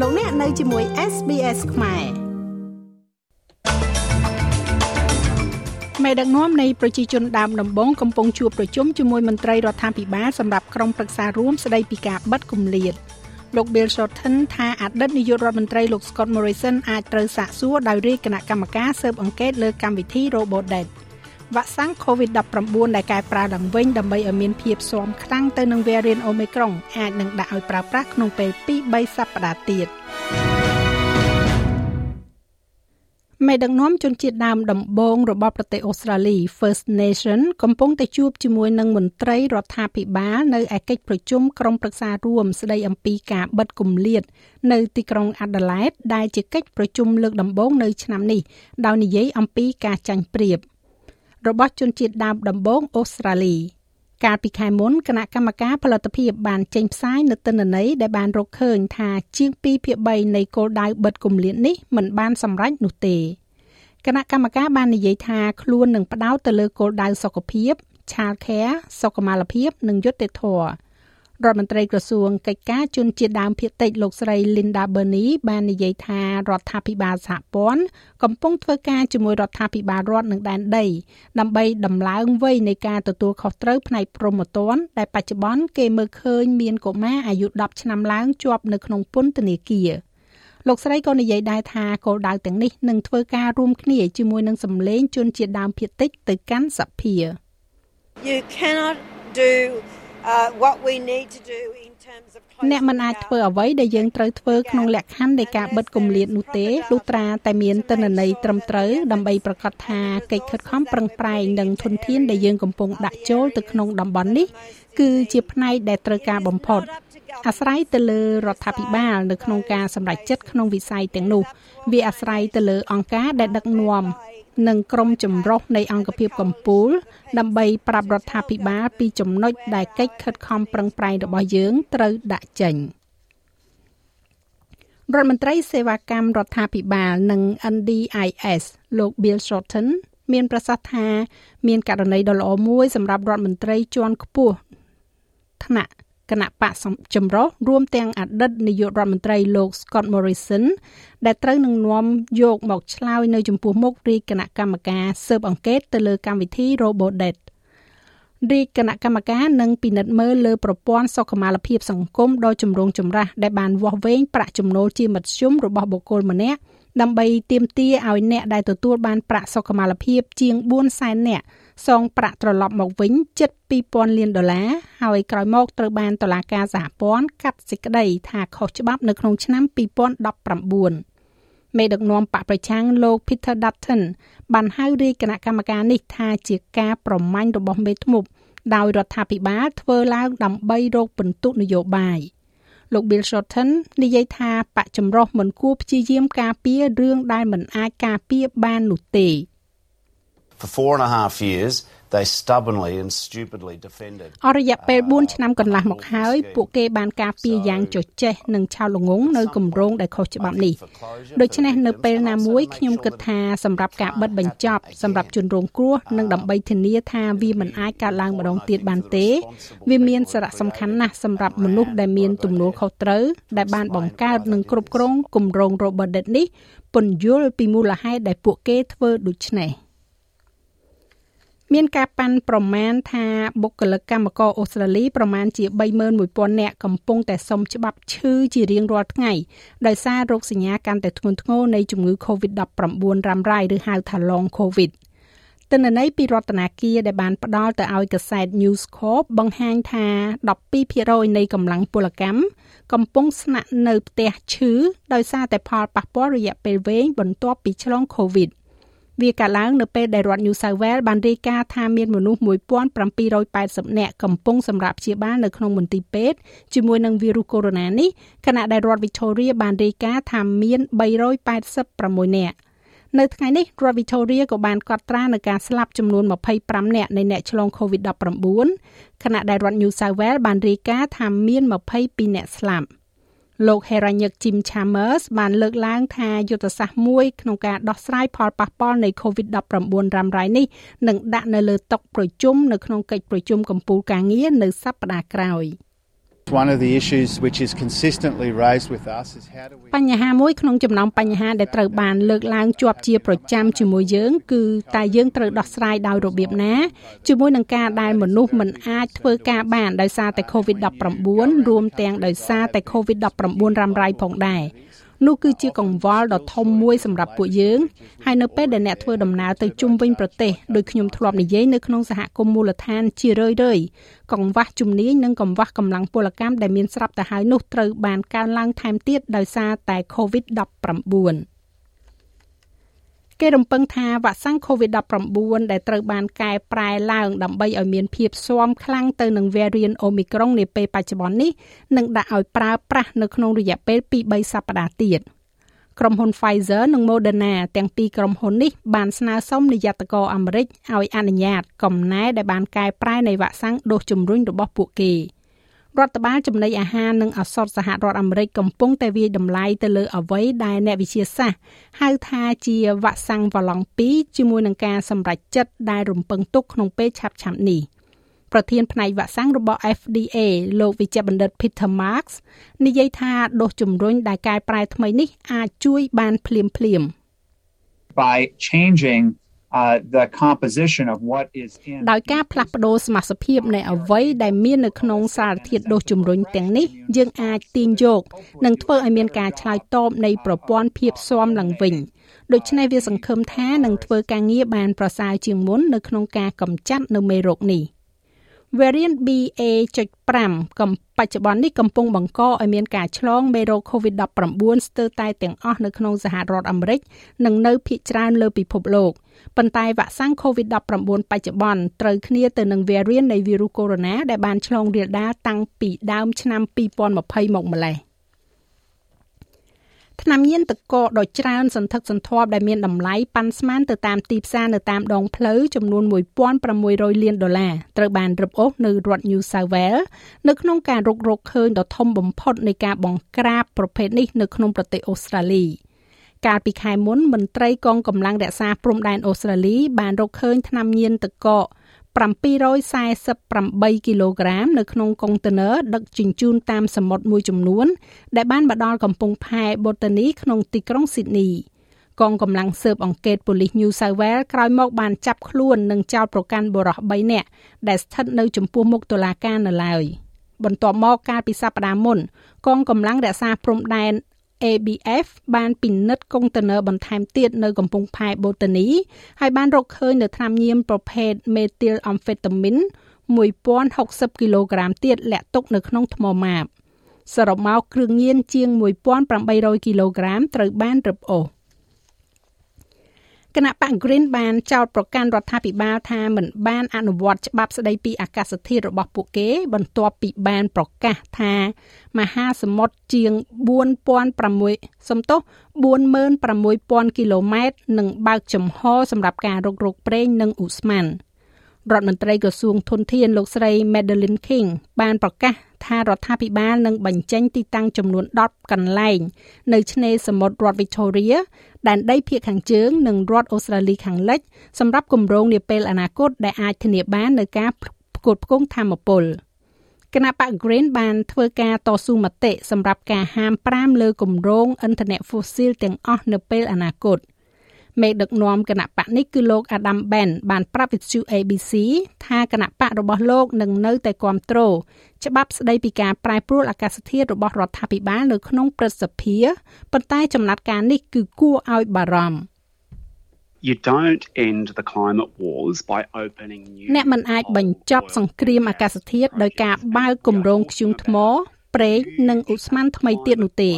លោកអ្នកនៅជាមួយ SBS ខ្មែរមេដឹកនាំនៃប្រជាជនដើមដំបងកំពុងជួបប្រជុំជាមួយមន្ត្រីរដ្ឋាភិបាលសម្រាប់ក្រុមប្រឹក្សារួមស្ដីពីការបិទគម្លាតលោក Bill Shorten ថាអតីតនាយករដ្ឋមន្ត្រីលោក Scott Morrison អាចត្រូវសាកសួរដោយរាជគណៈកម្មការស៊ើបអង្កេតលើកម្មវិធី Robodebt វ៉ាក់សាំង COVID-19 ដែលកែប្រែឡើងវិញដើម្បីឲ្យមានភាពស៊ាំខ្លាំងទៅនឹង variant Omicron អាចនឹងដាក់ឲ្យប្រើប្រាស់ក្នុងពេល2-3សប្តាហ៍ទៀតមេដឹកនាំជនជាតិដើមដំបូងរបស់ប្រទេសអូស្ត្រាលី First Nation កំពុងតែជួបជាមួយនឹងមន្ត្រីរដ្ឋាភិបាលនៅឯកិច្ចប្រជុំក្រុមប្រឹក្សារួមស្ដីអំពីការបិទគម្លាតនៅទីក្រុង Adelaide ដែលជាកិច្ចប្រជុំលើកដំបូងនៅឆ្នាំនេះដោយនិយាយអំពីការចាញ់ប្រៀប។ របស់ជនជាតិដើមដំបូងអូស្ត្រាលីកាលពីខែមុនគណៈកម្មការផលិតភាពបានចេញផ្សាយនូវទិន្នន័យដែលបានរកឃើញថាជាង2ភាគ3នៃគោលដៅបិទគម្លាតនេះមិនបានសម្រេចនោះទេគណៈកម្មការបាននិយាយថាខ្លួននឹងផ្ដោតទៅលើគោលដៅសុខភាព Child Care សុខុមាលភាព និងយុត្តិធម៌ រដ្ឋមន្ត្រីក្រសួងកិច្ចការជនជាតិដើមភាគតិចលោកស្រី Linda Burney បាននិយាយថារដ្ឋាភិបាលសហព័ន្ធកំពុងធ្វើការជាមួយរដ្ឋាភិបាលរដ្ឋនិងដែនដីដើម្បីដំឡើងវ័យនៃការទទួលខុសត្រូវផ្នែកព្រហ្មទណ្ឌដែលបច្ចុប្បន្នគេមើលឃើញមានកុមារអាយុ10ឆ្នាំឡើងជាប់នៅក្នុងពន្ធនាគារលោកស្រីក៏និយាយដែរថាគោលដៅទាំងនេះនឹងធ្វើការរួមគ្នាជាមួយនឹងសម្លេងជនជាតិដើមភាគតិចទៅកាន់សភា You cannot do what we need to do in terms of អ្នកមិនអាចធ្វើអ្វីដែលយើងត្រូវធ្វើក្នុងលក្ខខណ្ឌនៃការបិទគម្លាតនោះទេលុះត្រាតែមានទិន្នន័យត្រឹមត្រូវដើម្បីប្រកាសថាកិច្ចខិតខំប្រឹងប្រែងនិងធនធានដែលយើងកំពុងដាក់ចូលទៅក្នុងតំបន់នេះគឺជាផ្នែកដែលត្រូវការបំផុតអាស្រ័យទៅលើរដ្ឋាភិបាលនៅក្នុងការសម្រេចចិត្តក្នុងវិស័យទាំងនោះ វាអាស្រ័យទៅលើអង្គការដែលដឹកនាំ និងក្រុមចម្រុះនៃអង្គភាពកម្ពុជាដើម្បីប្រាប់រដ្ឋាភិបាលពីចំណុចដែលកិច្ចខិតខំប្រឹងប្រែងរបស់យើងត្រូវដាក់ចេញរដ្ឋមន្ត្រីសេវាកម្មរដ្ឋាភិបាលនិង NDIS លោក Bill Shorten មានប្រសាសន៍ថា មានករណីដ៏ល្អមួយសម្រាប់រដ្ឋមន្ត្រីជាន់ខ្ពស់ថ្នាក់ គណៈបកចម្រុះរួមទាំងអតីតនាយករដ្ឋមន្ត្រីលោក Scott Morrison ដែលត្រូវនឹងនាំយកមកឆ្លើយនៅចំពោះមុខរាជគណៈកម្មការស៊ើបអង្កេតទៅលើកម្មវិធី Robodebt រាជគណៈកម្មការនឹងពិនិត្យមើលលើប្រព័ន្ធសុខុមាលភាពសង្គមដ៏ចម្រូងចម្រាសដែលបានវាស់វែងប្រាក់ចំណូលជាមធ្យមរបស់បុគ្គលម្នាក់ ដើម្បីទាមទារឲ្យអ្នកដែលទទួលបានប្រាក់សុខុមាលភាពជាង4សែននាក់សងប្រាក់ត្រឡប់មកវិញជិត2000លានដុល្លារហើយក្រោយមកត្រូវបានតុលាការសហព័ន្ធកាត់សេចក្តីថាខុសច្បាប់នៅក្នុងឆ្នាំ2019មេដឹកនាំបកប្រឆាំងលោក Peter Dutton បានហៅរាជគណៈកម្មការនេះថាជាការប្រមាញ់របស់មេធ្មប់ដោយរដ្ឋាភិបាលធ្វើឡើងដើម្បីរកពិន្ទុនយោបាយ លោក Bill Shorten និយាយថាបកចម្រុះមិនគួរព្យាយាមការពាររឿងដែលមិនអាចការពារបាននោះទេ For four and a half years, they stubbornly and stupidly defended អររយៈពេល4ឆ្នាំកន្លះមកហើយពួកគេបានការពារយ៉ាងចុះចេះនិងឆោតល្ងងនៅគម្រោងដែលខុសច្បាប់នេះដូច្នេះនៅពេលណាមួយខ្ញុំគិតថាសម្រាប់ការបិទបញ្ចប់សម្រាប់ជនរងគ្រោះនិងដើម្បីធានាថាវាមិនអាចកើតឡើងម្ដងទៀតបានទេ វាមានសារៈសំខាន់ណាស់សម្រាប់មនុស្សដែលមានទំនួលខុសត្រូវដែលបានបង្កើតនិងគ្រប់គ្រងគម្រោង Robert នេះពន្យល់ពីមូលហេតុដែលពួកគេធ្វើដូច្នេះ មានការប៉ាន់ប្រមាណថាបុគ្គលិកកម្មករអូស្ត្រាលីប្រមាណជា31000នាក់កំពុងតែសុំច្បាប់ឈឺជារៀងរាល់ថ្ងៃដោយសាររោគសញ្ញាកាន់តែធ្ងន់ធ្ងរនៃជំងឺ Covid-19 រ៉ាំរ៉ៃឬហៅថា Long Covid ទិន្នន័យពីរដ្ឋាភិបាលដែលបានផ្ដល់ទៅឲ្យកាសែត News Corp បង្ហាញថា12%នៃកម្លាំងពលកម្មកំពុងស្នាក់នៅផ្ទះឈឺដោយសារតែផលប៉ះពាល់រយៈពេលវែងបន្ទាប់ពីឆ្លង COVID 19 វាកើតឡើងនៅពេលដែលរដ្ឋ New South Wales បានរាយការណ៍ថាមានមនុស្ស1780នាក់កំពុងសម្រាប់ព្យាបាលនៅក្នុងមន្ទីរពេទ្យជាមួយនឹងវីរុសកូវីដ -19 នេះខណៈដែលរដ្ឋ Victoria បានរាយការណ៍ថាមាន386នាក់នៅថ្ងៃនេះរដ្ឋ Victoria ក៏បានកត់ត្រានៅការស្លាប់ចំនួន25នាក់នៃអ្នកឆ្លង COVID-19 ខណៈដែលរដ្ឋ New South Wales បានរាយការណ៍ថាមាន22អ្នកស្លាប់។ លោក Heranyck Jim Chalmers បានលើកឡើងថាយុទ្ធសាស្ត្រមួយក្នុងការដោះស្រាយផលប៉ះពាល់នៃ COVID-19 រ៉ាំរ៉ៃនេះនឹងដាក់នៅលើតុប្រជុំនៅក្នុងកិច្ចប្រជុំកំពូលការងារនៅសប្តាហ៍ក្រោយ។ បញ្ហាមួយក្នុងចំណោមបញ្ហាដែលត្រូវបានលើកឡើងជាប់ជាប្រចាំជាមួយយើង គឺតើយើងត្រូវដោះស្រាយដោយរបៀបណាជាមួយនឹងការដែលមនុស្សមិនអាចធ្វើការបានដោយសារតែ COVID-19 រួមទាំងដោយសារតែ COVID-19 រ៉ាំរ៉ៃផងដែរ នោះគឺជាកង្វល់ដ៏ធំមួយសម្រាប់ពួកយើងហើយនៅពេលដែលអ្នកធ្វើដំណើរទៅជុំវិញប្រទេសដោយខ្ញុំធ្លាប់និយាយនៅក្នុងសហគមន៍មូលដ្ឋានជារឿយៗកង្វះជំនាញនិងកង្វះកម្លាំងពលកម្មដែលមានស្រាប់ទៅហើយនោះត្រូវបានកើនឡើងថែមទៀតដោយសារតែ COVID-19 គេរំពឹងថាវ៉ាក់សាំង COVID-19 ដែលត្រូវបានកែប្រែឡើងដើម្បីឲ្យមានភាពស៊ាំខ្លាំងទៅនឹង variant Omicron នាពេលបច្ចុប្បន្ននេះនឹងដាក់ឲ្យប្រើប្រាស់នៅក្នុងរយៈពេល2-3សប្តាហ៍ទៀតក្រុមហ៊ុន Pfizer និង Moderna ទាំងពីរក្រុមហ៊ុននេះបានស្នើសុំនាយកតកអាមេរិកឲ្យអនុញ្ញាតកំណែដែលបានកែប្រែនៃវ៉ាក់សាំងដូសជំរុញរបស់ពួកគេ។ រដ្ឋបាលចំណីអាហារនិងឱសថសហរដ្ឋអាមេរិកកំពុងតែវាយតម្លៃទៅលើអ្វីដែលអ្នកវិទ្យាសាស្ត្រហៅថាជាវ៉ាក់សាំងវ៉ាឡង់2ជាមួយនឹងការសម្រេចចិត្តដែលរំពឹងទុកក្នុងពេលឆាប់ៗនេះប្រធានផ្នែកវ៉ាក់សាំងរបស់ FDA លោកវិជ្ជបណ្ឌិត Peter Marks និយាយថាដូសជំរុញដែលកែប្រែថ្មីនេះអាចជួយបានភ្លាមភ្លាម by changing uh, the composition of what is in ដោយការផ្លាស់ប្ដូរសមាសភាពនៃអ្វីដែលមាននៅក្នុងសារធាតុដូសជំរុញទាំងនេះយើងអាចទាញយកនិងធ្វើឲ្យមានការឆ្លើយតបនៃប្រព័ន្ធភាពស៊ាំឡើងវិញដូច្នេះវាសង្ឃឹមថានឹងធ្វើការងារបានប្រសើរជាងមុននៅក្នុងការកម្ចាត់នៅមេរោគនេះ variant BA.5 កំបច្ចុប្បន្ននេះកំពុងបង្កឲ្យមានការឆ្លងមេរោគ COVID-19 ស្ទើរតែទាំងអស់នៅក្នុងសហរដ្ឋអាមេរិកនិងនៅភាគច្រើនលើពិភពលោកប៉ុន្តែវ៉ាក់សាំង COVID-19 បច្ចុប្បន្នត្រូវគ្នាទៅនឹង variant នៃវីរុសកូវីដ -19 ដែលបានឆ្លងរាលដាលតាំងពីដើមឆ្នាំ2020មកម្លេះ។ ថ្នាំញៀនទឹកកកដ៏ច្រើនសន្ធឹកសន្ធាប់ដែលមានតម្លៃប៉ាន់ស្មានទៅតាមទីផ្សារនៅតាមដងផ្លូវចំនួន1600លានដុល្លារត្រូវបានរឹបអូសនៅរដ្ឋ New South Wales នៅក្នុងការរុករកឃើញដ៏ធំបំផុតនៃការបង្ក្រាបប្រភេទនេះនៅក្នុងប្រទេសអូស្ត្រាលីកាលពីខែមុនមន្ត្រីកងកម្លាំងរក្សាព្រំដែនអូស្ត្រាលីបានរកឃើញថ្នាំញៀនទឹកកក 748គីឡូក្រាមនៅក្នុងកុងតឺន័រដឹកជញ្ជូនតាមសមុទ្រមួយចំនួន ដែលបានមកដល់កំពង់ផែបូតានីក្នុងទីក្រុងស៊ីដនីកងកម្លាំងស៊ើបអង្កេតប៉ូលីស New South Wales ក្រោយមកបានចាប់ខ្លួននិងចោទប្រកាន់បុរស3នាក់ដែលស្ថិតនៅចំពោះមុខតុលាការនៅឡើយបន្ទាប់មកកាលពីសប្តាហ៍មុនកងកម្លាំងរក្សាព្រំដែន ABF បានពិនិត្យកុងតឺន័របន្ថែមទៀតនៅកំពង់ផែបូតានីហើយបានរកឃើញនៅថ្នាំញៀនប្រភេទ methyl amphetamine 1060គីឡូក្រាមទៀតលាក់ទុកនៅក្នុងថ្មម៉ាបសរុបមកគ្រឿងញៀនជាង1800គីឡូក្រាមត្រូវបានរឹបអូស គណៈបក Green បានចោទប្រកាន់រដ្ឋាភិបាលថាមិនបានអនុវត្តច្បាប់ស្តីពីអាកាសធាតុរបស់ពួកគេ បន្ទាប់ពីបានប្រកាសថា មហាសមុទ្រជាង4006សំទោស46000គីឡូម៉ែត្រនឹងបើកចំហសម្រាប់ការរុករកប្រេងនិងឧស្ម័នរដ្ឋមន្ត្រីក្រសួងធនធានលោកស្រី Madeline King បានប្រកាស ថារដ្ឋាភិបាលនឹងបញ្ចេញទីតាំងចំនួន10កន្លែង នៅឆ្នេរសមុទ្ររដ្ឋ Victoria ដែនដីភាគខាងជើងនិងរដ្ឋអូស្ត្រាលីខាងលិចសម្រាប់គម្រោងនាពេលអនាគតដែលអាចធានាបាននូវការផ្គត់ផ្គង់ធម្មពលគណៈបក Green បានធ្វើការតស៊ូមតិសម្រាប់ការហាម5លើគម្រោងឥន្ធនៈ fossil ទាំងអស់នៅពេលអនាគត។ មេដឹកនាំគណៈបកនេះគឺលោក Adam Ben បានប្រាប់វិទ្យុ ABC ថាគណៈបករបស់លោកនឹងនៅតែគ្រប់គ្រងច្បាប់ស្តីពីការប្រែប្រួលអាកាសធាតុរបស់រដ្ឋាភិបាលនៅក្នុងព្រឹទ្ធសភាប៉ុន្តែចំណាត់ការនេះគឺគួរឲ្យបារម្ភ You don't end the climate wars by opening new អ្នកមិនអាចបញ្ចប់សង្គ្រាមអាកាសធាតុដោយការបើកគម្រោងធ្យូងថ្មប្រេងនិងឧស្ម័នថ្មីទៀតនោះទេ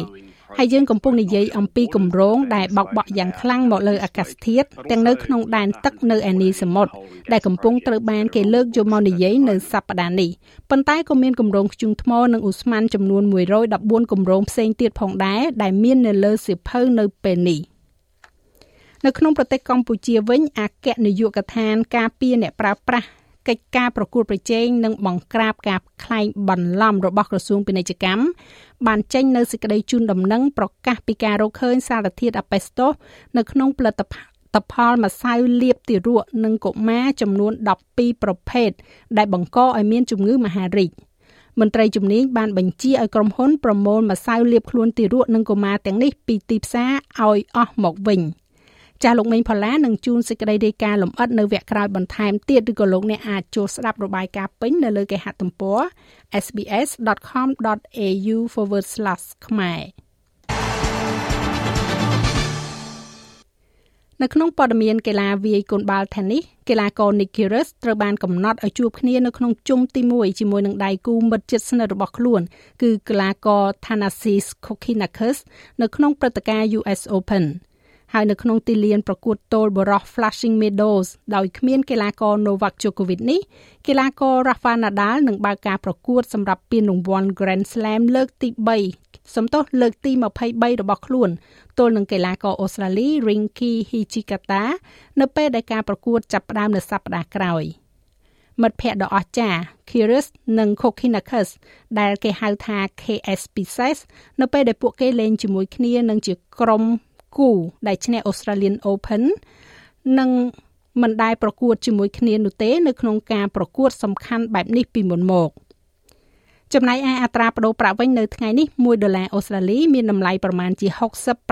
ហើយយើងកំពុងនិយាយអំពីគម្រោងដែលបោកបក់យ៉ាងខ្លាំងមកលើអាកាសធាតុទាំងនៅក្នុងដែនទឹកនៅឯនីសមុទ្រដែលកំពុងត្រូវបានគេលើកយកមកនិយាយនៅសប្តាហ៍នេះប៉ុន្តែក៏មានគម្រោងធ្យូងថ្មនិងឧស្ម័នចំនួន114គម្រោងផ្សេងទៀតផងដែរដែលមាននៅលើសៀវភៅនៅពេលនេះនៅក្នុងប្រទេសកម្ពុជាវិញអគ្គនាយកដ្ឋានការពារអ្នកប្រើប្រាស់កិច្ចការប្រគួតប្រជែងនិងបង្ក្រាបការក្លែងបន្លំរបស់ក្រសួងពាណិជ្ជកម្ម បានចេញនៅសេចក្តីជូនដំណឹងប្រកាសពីការរកឃើញសារធាតុអាប៉េស្តូសនៅក្នុងផលិតផលម្សៅលាបទារកនិងកុមារចំនួន12ប្រភេទដែលបង្កឲ្យមានជំងឺមហារីកមន្ត្រីជំនាញបានបញ្ជាឲ្យក្រុមហ៊ុនប្រមូលម្សៅលាបខ្លួនទារកនិងកុមារទាំងនេះពីទីផ្សារឲ្យអស់មកវិញ ចាស់លោកមេងផល្លានឹងជួនសេចក្តីរាយការណ៍លម្អិតនៅវគ្គក្រោយបន្ថែមទៀតឬក៏លោកអ្នកអាចចូលស្ដាប់របាយការណ៍ពេញនៅលើគេហទំព័រ sbs.com.au/ ខ្មែរនៅក្នុងព័ត៌មានកីឡាវាយកូនបាល់ Tennis កីឡាករ Nick Kyrgios ត្រូវបានកំណត់ឲ្យជួបគ្នានៅក្នុងជុំទី1ជាមួយនឹងដៃគូមិត្តជិតស្និទ្ធរបស់ខ្លួន គឺកីឡាករ Thanasis Kokkinakis នៅក្នុងព្រឹត្តិការណ៍ US Open ហើយនៅក្នុងទីលានប្រកួតទោលបរោះ Flushing Meadows ដោយគ្មានកីឡាករ Novak Djokovic នេះកីឡាករ Rafa Nadal នឹងបើកការប្រកួតសម្រាប់ពានរង្វាន់ Grand Slam លើកទី3សំទោសលើកទី23របស់ខ្លួនទល់នឹងកីឡាករអូស្ត្រាលី Rinky Hijikata នៅពេលដែលការប្រកួតចាប់ផ្ដើមនៅសប្តាហ៍ក្រោយមិត្តភ័ក្តិដ៏អស្ចារ្យ Kyrgios និង Kokkinakis ដែលគេហៅថា KS Pieces នៅពេលដែលពួកគេលេងជាមួយគ្នានឹងជាក្រុម គូដែលឈ្នះ Australian Open និងមិនដែលប្រកួតជាមួយគ្នានោះទេនៅក្នុងការប្រកួតសំខាន់បែបនេះពីមុនមក។ចំណែកឯអត្រាប្តូរប្រាក់វិញនៅថ្ងៃនេះ1ដុល្លារអូស្ត្រាលីមានតម្លៃប្រមាណជា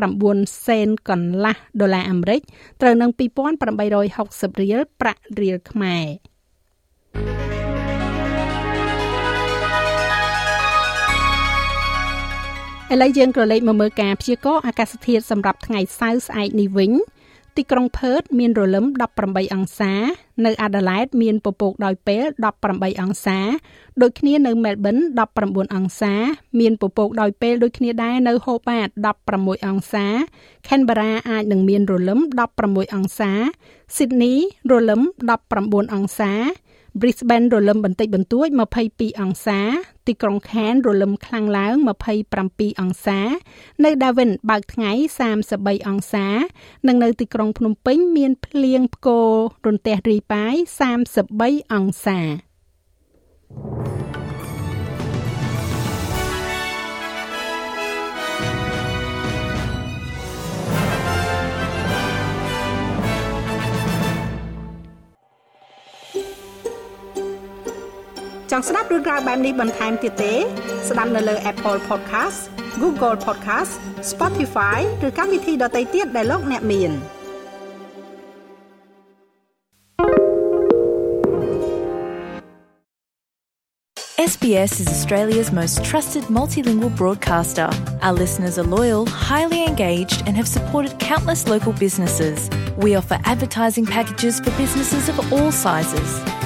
69សេនកន្លះដុល្លារអាមេរិកត្រូវនឹង2860រៀលប្រាក់រៀលខ្មែរ ឥឡូវយើងក៏លេខមកមើលការព្យាករណ៍អាកាសធាតុសម្រាប់ថ្ងៃសៅរ៍ស្អែកនេះវិញទីក្រុងផឺតមានរលឹម18អង្សា នៅអាដាលេដមានពពកដោយពេល18អង្សាដូចគ្នានៅមែលប៊ន19អង្សា មានពពកដោយពេលដូចគ្នាដែរនៅហូបាត16អង្សាខេនបារ៉ាអាចនឹងមានរលឹម16អង្សាស៊ីដនីរលឹម19អង្សា Brisbane រលឹមបន្តិចបន្តួច22អង្សា ទីក្រុង Cairns រលឹមខ្លាំងឡើង27អង្សា នៅ Darwin បើកថ្ងៃ33អង្សា និងនៅទីក្រុងភ្នំពេញមានភ្លៀងផ្គររន្ទះរីប៉ាយ33អង្សា ចង់ស្ដាប់រឿងរ៉ាវបែបនេះបន្ថែមទៀតទេ ស្ដាប់នៅលើ Apple Podcast Google Podcast Spotify ឬកម្មវិធីដទៃទៀតដែលលោកអ្នកមាន។ SBS is Australia's most trusted multilingual broadcaster. Our listeners are loyal, highly engaged, and have supported countless local businesses. We offer advertising packages for businesses of all sizes.